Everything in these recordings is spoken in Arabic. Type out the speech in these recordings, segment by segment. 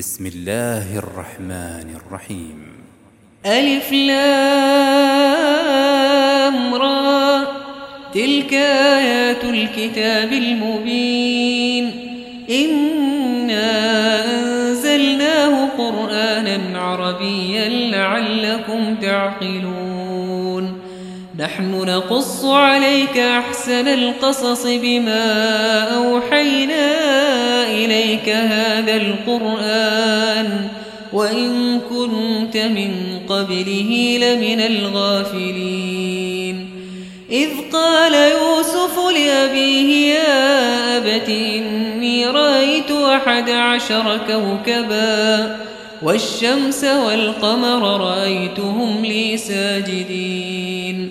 بسم الله الرحمن الرحيم. ألف لام را. تلك آيات الكتاب المبين. إنا أنزلناه قرآنا عربيا لعلكم تعقلون. نحن نقص عليك أحسن القصص بما أوحينا إليك هذا القرآن وإن كنت من قبله لمن الغافلين. إذ قال يوسف لأبيه يا أبت إني رأيت أحد عشر كوكبا والشمس والقمر رأيتهم لي ساجدين.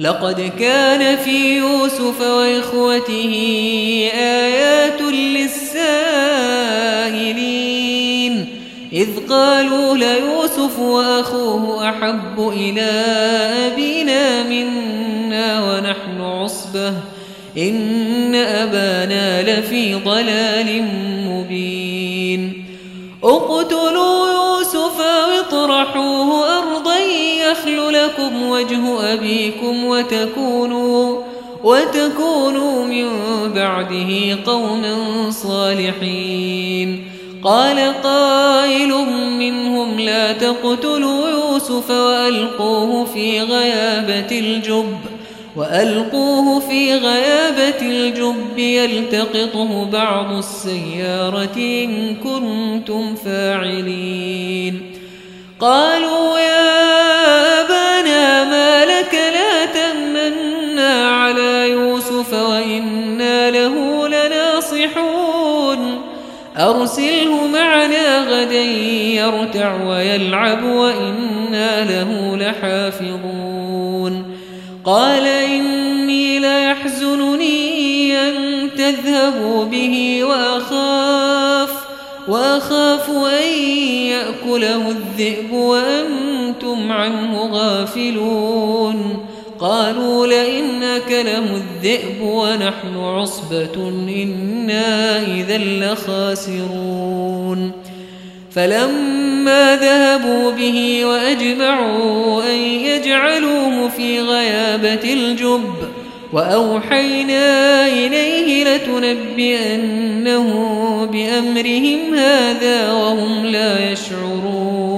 لقد كان في يوسف وإخوته آيات للسائلين. إذ قالوا ليوسف وأخوه أحب إلى أبينا منا ونحن عصبة. إن أبانا لفي ضلال مبين. اقتلوا يوسف واطرحوه أرضا يخل لكم وجه أبيكم وتكونوا وتكونوا من بعده قوما صالحين. قال قائل منهم لا تقتلوا يوسف وألقوه في غيابة الجب وألقوه في غيابة الجب يلتقطه بعض السيارة إن كنتم فاعلين. قالوا يا أرسله معنا غدا يرتع ويلعب وإنا له لحافظون. قال إني ليحزنني أن تذهبوا به وأخاف وأخاف أن يأكله الذئب وأنتم عنه غافلون. قالوا لئن أكله الذئب ونحن عصبة إنا إذا لخاسرون. فلما ذهبوا به وأجمعوا أن يجعلوه في غيابة الجب وأوحينا إليه لتنبئنه بأمرهم هذا وهم لا يشعرون.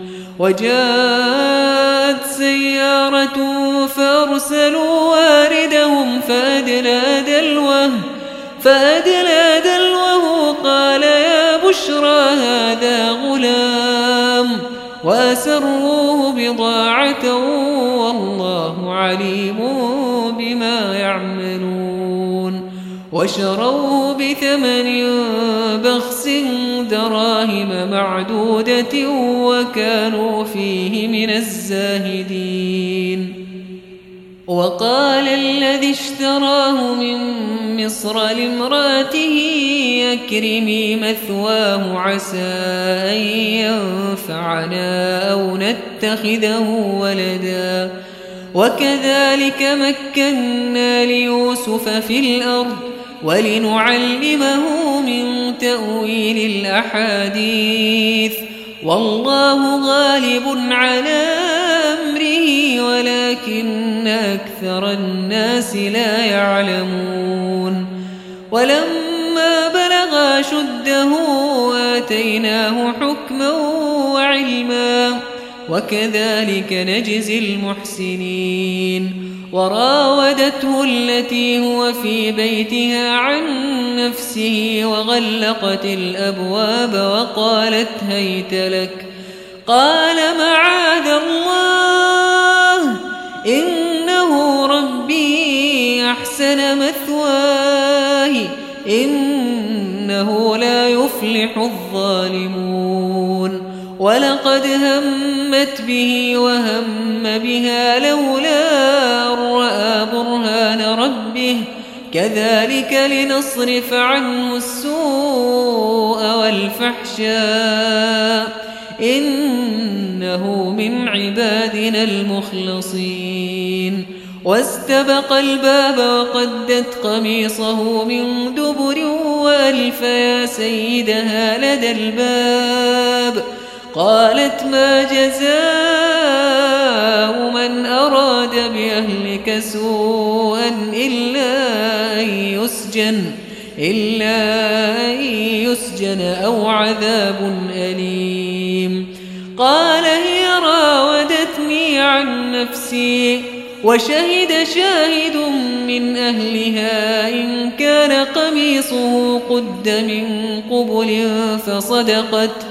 وجاءت سيارة فأرسلوا واردهم فأدلى دلوه فأدلى دلوه قال يا بشرى هذا غلام وأسروه بضاعة والله عليم وشروه بثمن بخس دراهم معدودة وكانوا فيه من الزاهدين. وقال الذي اشتراه من مصر لامرأته يكرمي مثواه عسى أن ينفعنا أو نتخذه ولدا وكذلك مكنا ليوسف في الأرض ولنعلمه من تأويل الأحاديث. والله غالب على أمره ولكن أكثر الناس لا يعلمون. ولما بلغ شده آتيناه حكما وعلما وكذلك نجزي المحسنين. وراودته التي هو في بيتها عن نفسه وغلقت الأبواب وقالت هيت لك. قال معاذ الله ولقد همت به وهم بها لولا رأى برهان ربه. كذلك لنصرف عنه السوء والفحشاء. إنه من عبادنا المخلصين. واستبق الباب وقدت قميصه من دبر وألف يا سيدها لدى الباب. قالت ما جزاء من أراد بأهلك سوءا إلا أن يسجن إلا أن يسجن أو عذاب أليم. قال هي راودتني عن نفسي وشهد شاهد من أهلها إن كان قميصه قد من قبل فصدقت.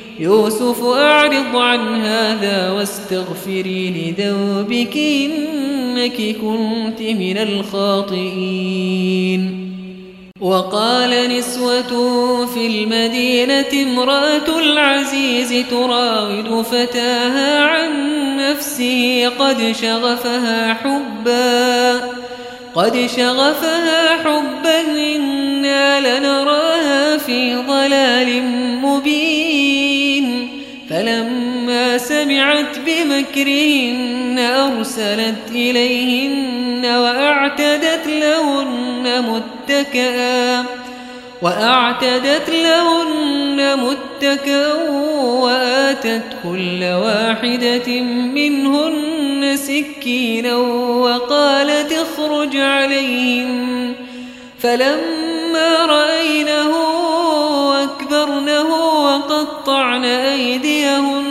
يوسف أعرض عن هذا واستغفري لذنبك إنك كنت من الخاطئين. وقال نسوة في المدينة امرأة العزيز تراود فتاها عن نفسه قد شغفها حبا قد شغفها حبا إنا لنراها في ضلال مبين. فلما سمعت بمكرهن أرسلت إليهن وأعتدت لهن متكئا وأعتدت لهن متكئا وآتت كل واحدة منهن سكينا وقالت اخرج عليهم فلما رأينه أكبرنه وقطعن أيديهن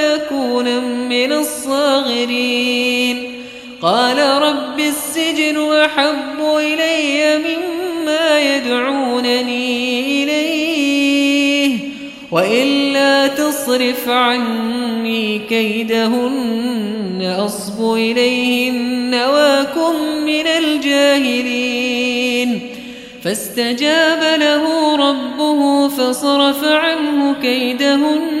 من الصاغرين. قال رب السجن أحب إلي مما يدعونني إليه وإلا تصرف عني كيدهن أصب إليهن وأكن من الجاهلين. فاستجاب له ربه فصرف عنه كيدهن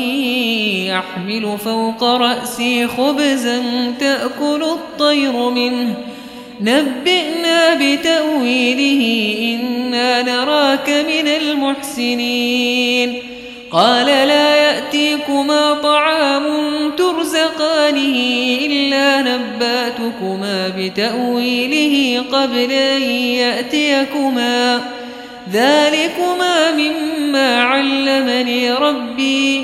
أحمل فوق رأسي خبزا تأكل الطير منه. نبئنا بتأويله إنا نراك من المحسنين. قال لا يأتيكما طعام ترزقانه إلا نباتكما بتأويله قبل أن يأتيكما. ذلكما مما علمني ربي.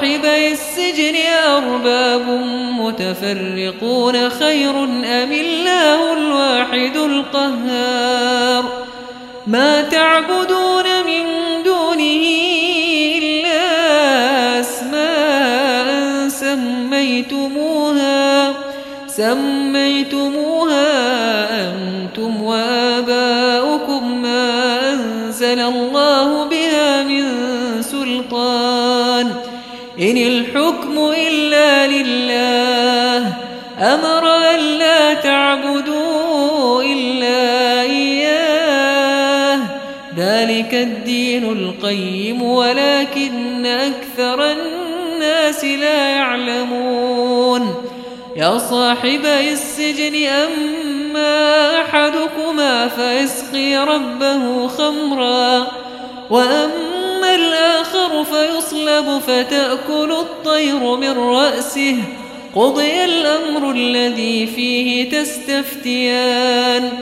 صاحبي السجن أرباب متفرقون خير أم الله الواحد القهار ما تعبدون من دونه إلا أسماء سميتموها سميتموها ذلك الدين القيم ولكن أكثر الناس لا يعلمون. يا صاحبي السجن أما أحدكما فيسقي ربه خمرا وأما الآخر فيصلب فتأكل الطير من رأسه. قضي الأمر الذي فيه تستفتيان.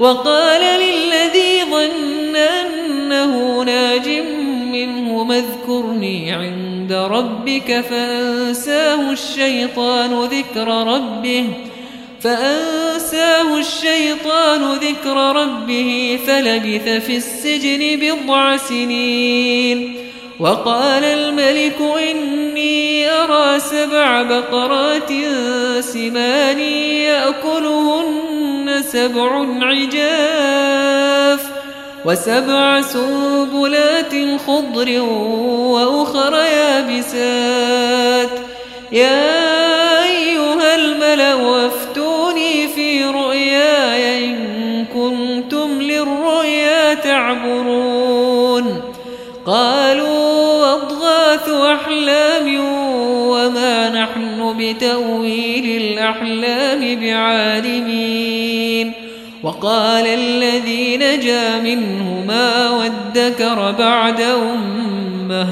وقال للذي ظن أنه ناج منه اذكرني عند ربك فأنساه الشيطان ذكر ربه فأنساه الشيطان ذكر ربه فلبث في السجن بضع سنين وقال الملك إني أرى سبع بقرات سمان يأكلهن سبع عجاف وسبع سنبلات خضر وأخر يابسات. يا أيها الملأ وافتوني في رؤياي إن كنتم للرؤيا تعبرون. قالوا أضغاث أحلام وما نحن بتأويل الأحلام بعالمين. وقال الذي نجا منهما وادكر بعد أمه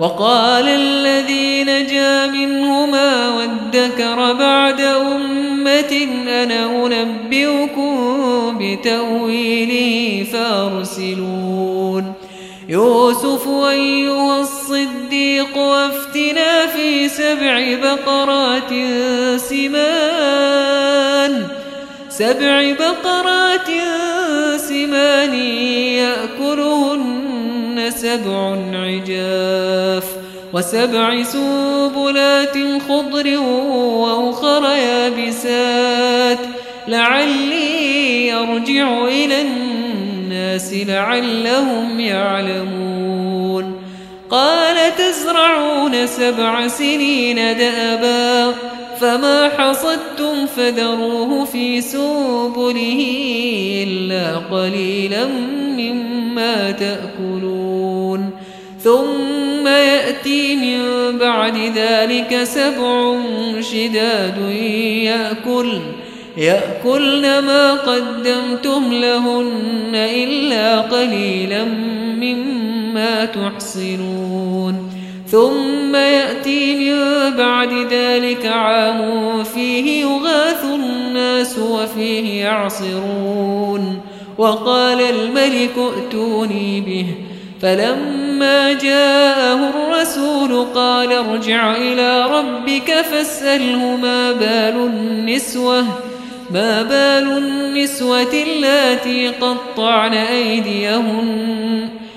وقال الذي نجا منهما وادكر بعد أمة أنا أنبئكم بتأويله فأرسلون. يوسف أيها الصديق وافتنا في سبع بقرات سمان سبع بقرات سمان يأكلهن سبع عجاف وسبع سنبلات خضر وأخر يابسات لعلي يرجع إلى الناس لعلهم يعلمون قال تزرعون سبع سنين دأبا فما حصدتم فذروه في سنبله إلا قليلا مما تأكلون ثم يأتي من بعد ذلك سبع شداد يأكل يأكلن ما قدمتم لهن إلا قليلا مما تحصنون ثم يأتي من بعد ذلك عام فيه يغاث الناس وفيه يعصرون. وقال الملك ائتوني به. فلما جاءه الرسول قال ارجع إلى ربك فاسأله ما بال النسوة. ما بال النسوة اللاتي قطعن أيديهن.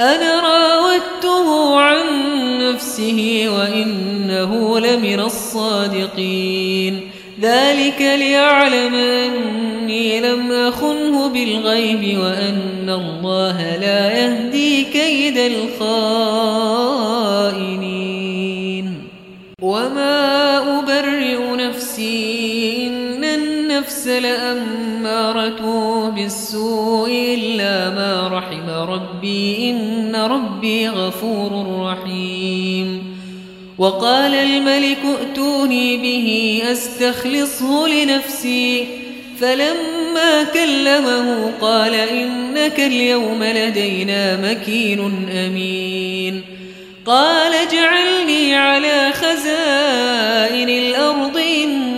أنا راودته عن نفسه وإنه لمن الصادقين. ذلك ليعلم أني لم أخنه بالغيب وأن الله لا يهدي كيد الخائنين. وما النفس لأمارة بالسوء إلا ما رحم ربي إن ربي غفور رحيم. وقال الملك ائتوني به أستخلصه لنفسي. فلما كلمه قال إنك اليوم لدينا مكين أمين. قال اجعلني على خزائن الأرض إني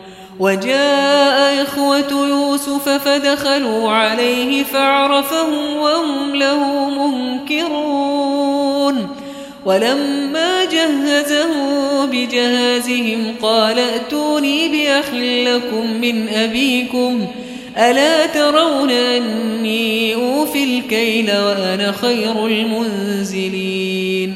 وجاء إخوة يوسف فدخلوا عليه فعرفهم وهم له منكرون. ولما جهزه بجهازهم قال ائتوني بأخ لكم من أبيكم. ألا ترون أني أوفي الكيل وأنا خير المنزلين.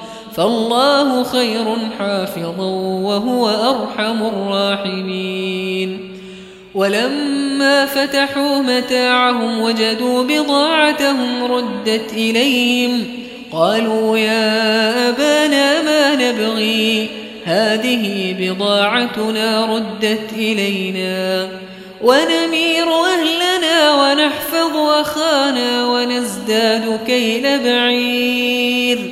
فالله خير حافظا وهو أرحم الراحمين. ولما فتحوا متاعهم وجدوا بضاعتهم ردت إليهم قالوا يا أبانا ما نبغي؟ هذه بضاعتنا ردت إلينا. ونمير أهلنا ونحفظ أخانا ونزداد كيل بعير.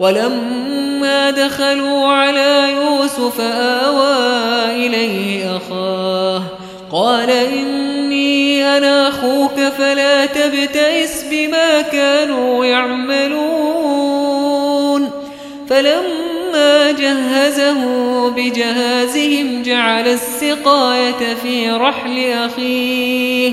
ولما دخلوا على يوسف آوى إليه أخاه قال إني أنا أخوك فلا تبتئس بما كانوا يعملون. فلما جهزه بجهازهم جعل السقاية في رحل أخيه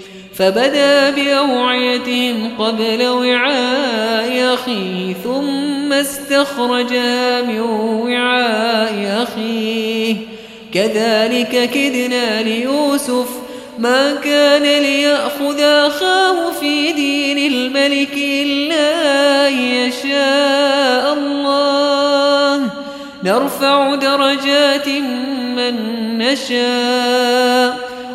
فبدا بأوعيتهم قبل وعاء أخيه ثم استخرجها من وعاء أخيه. كذلك كدنا ليوسف ما كان ليأخذ أخاه في دين الملك إلا يشاء الله. نرفع درجات من نشاء.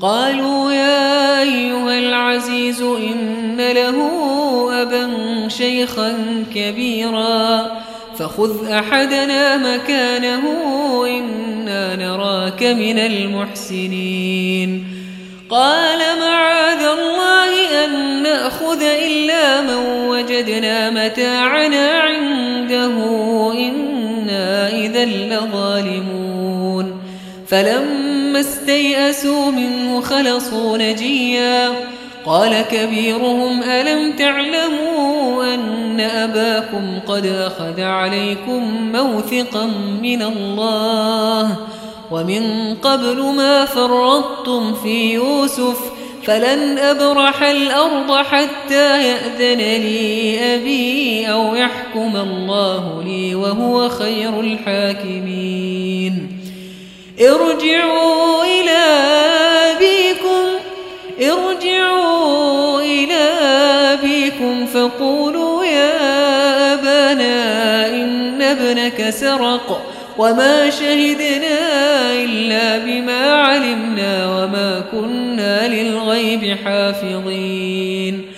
قالوا يا أيها العزيز إن له أبا شيخا كبيرا فخذ أحدنا مكانه إنا نراك من المحسنين. قال معاذ الله أن نأخذ إلا من وجدنا متاعنا عنده إنا إذا لظالمون. فلما استيئسوا منه خلصوا نجيا. قال كبيرهم ألم تعلموا أن أباكم قد أخذ عليكم موثقا من الله؟ ومن قبل ما فرطتم في يوسف فلن أبرح الأرض حتى يأذن لي أبي أو يحكم الله لي وهو خير الحاكمين. ارجعوا إلى أبيكم ارجعوا إلى أبيكم فقولوا يا أبانا إن ابنك سرق وما شهدنا إلا بما علمنا وما كنا للغيب حافظين.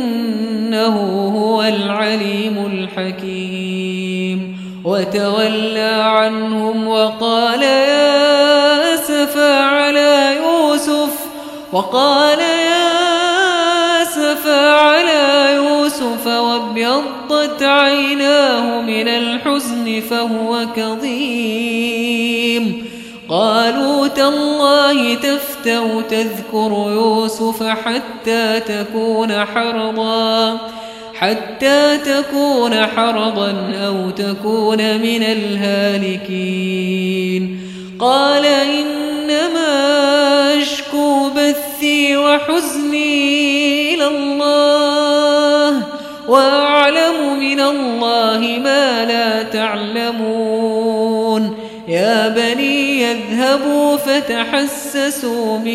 إنه هو العليم الحكيم. وتولى عنهم وقال يا أسفى على يوسف. وقال يا أسفى على يوسف. وابيضت عيناه من الحزن فهو كظيم. قالوا تالله تفتو تذكر يوسف حتى تكون حرضا حتى تكون حرضا أو تكون من الهالكين. قال إنما أشكو بثي وحزني إلى الله وأعلم من الله ما لا تعلمون. يا بني يذهبوا فتحسسوا من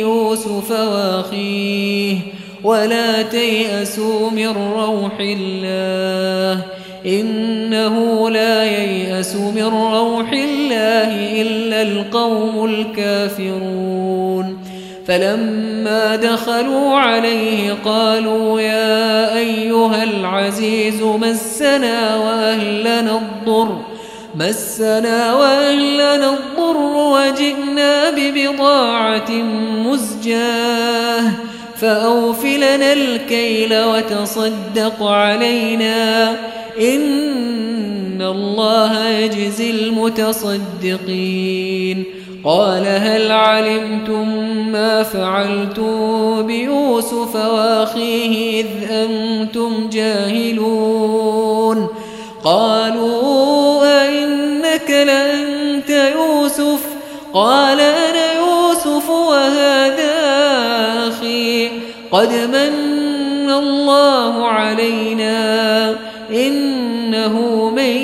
يوسف وأخيه ولا تيأسوا من روح الله إنه لا ييأس من روح الله إلا القوم الكافرون فلما دخلوا عليه قالوا يا أيها العزيز مسنا وأهلنا الضر مسنا وأهلنا الضر وجئنا ببضاعة مزجاة. فأوفلنا الكيل وتصدق علينا. إن الله يجزي المتصدقين. قال هل علمتم ما فعلتم بيوسف وأخيه إذ أنتم جاهلون؟ قالوا قد من الله علينا إنه من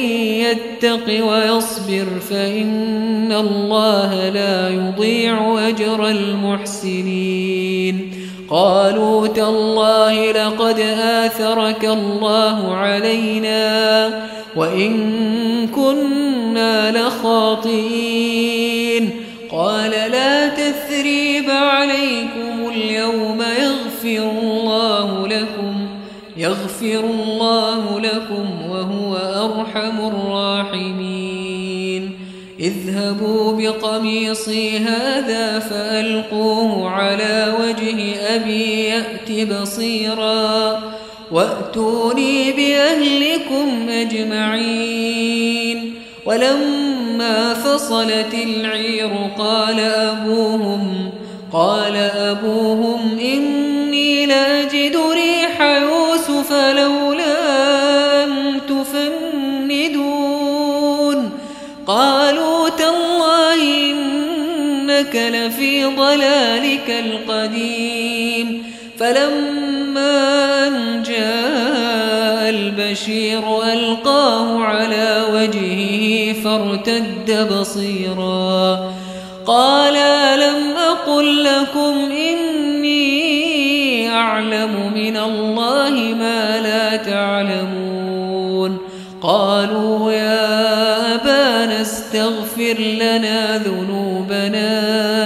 يتق ويصبر فإن الله لا يضيع أجر المحسنين. قالوا تالله لقد آثرك الله علينا وإن كنا لخاطئين. قال لا تثريب عليكم اليوم يغفر الله لكم يغفر الله لكم وهو أرحم الراحمين. اذهبوا بقميصي هذا فألقوه على وجه أبي يأت بصيرا وأتوني بأهلكم أجمعين. ولما فصلت العير قال أبوهم قال أبوهم إني إنك لفي ضلالك القديم. فلما أن جاء البشير ألقاه على وجهه فارتد بصيرا. قال لم أقل لكم إني أعلم من الله ما لا تعلمون. قالوا يا أبانا استغفر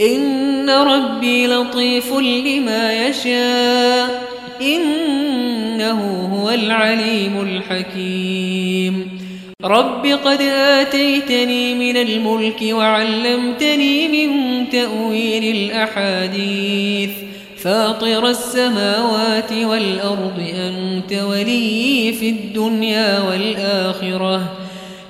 إن ربي لطيف لما يشاء. إنه هو العليم الحكيم. رب قد آتيتني من الملك وعلمتني من تأويل الأحاديث. فاطر السماوات والأرض أنت ولي في الدنيا والآخرة.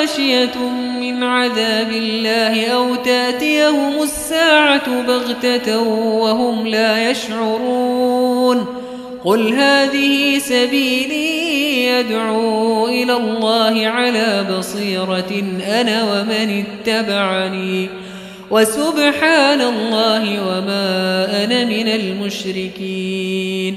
غاشية من عذاب الله أو تأتيهم الساعة بغتة وهم لا يشعرون قل هذه سبيلي يدعو إلى الله على بصيرة أنا ومن اتبعني وسبحان الله وما أنا من المشركين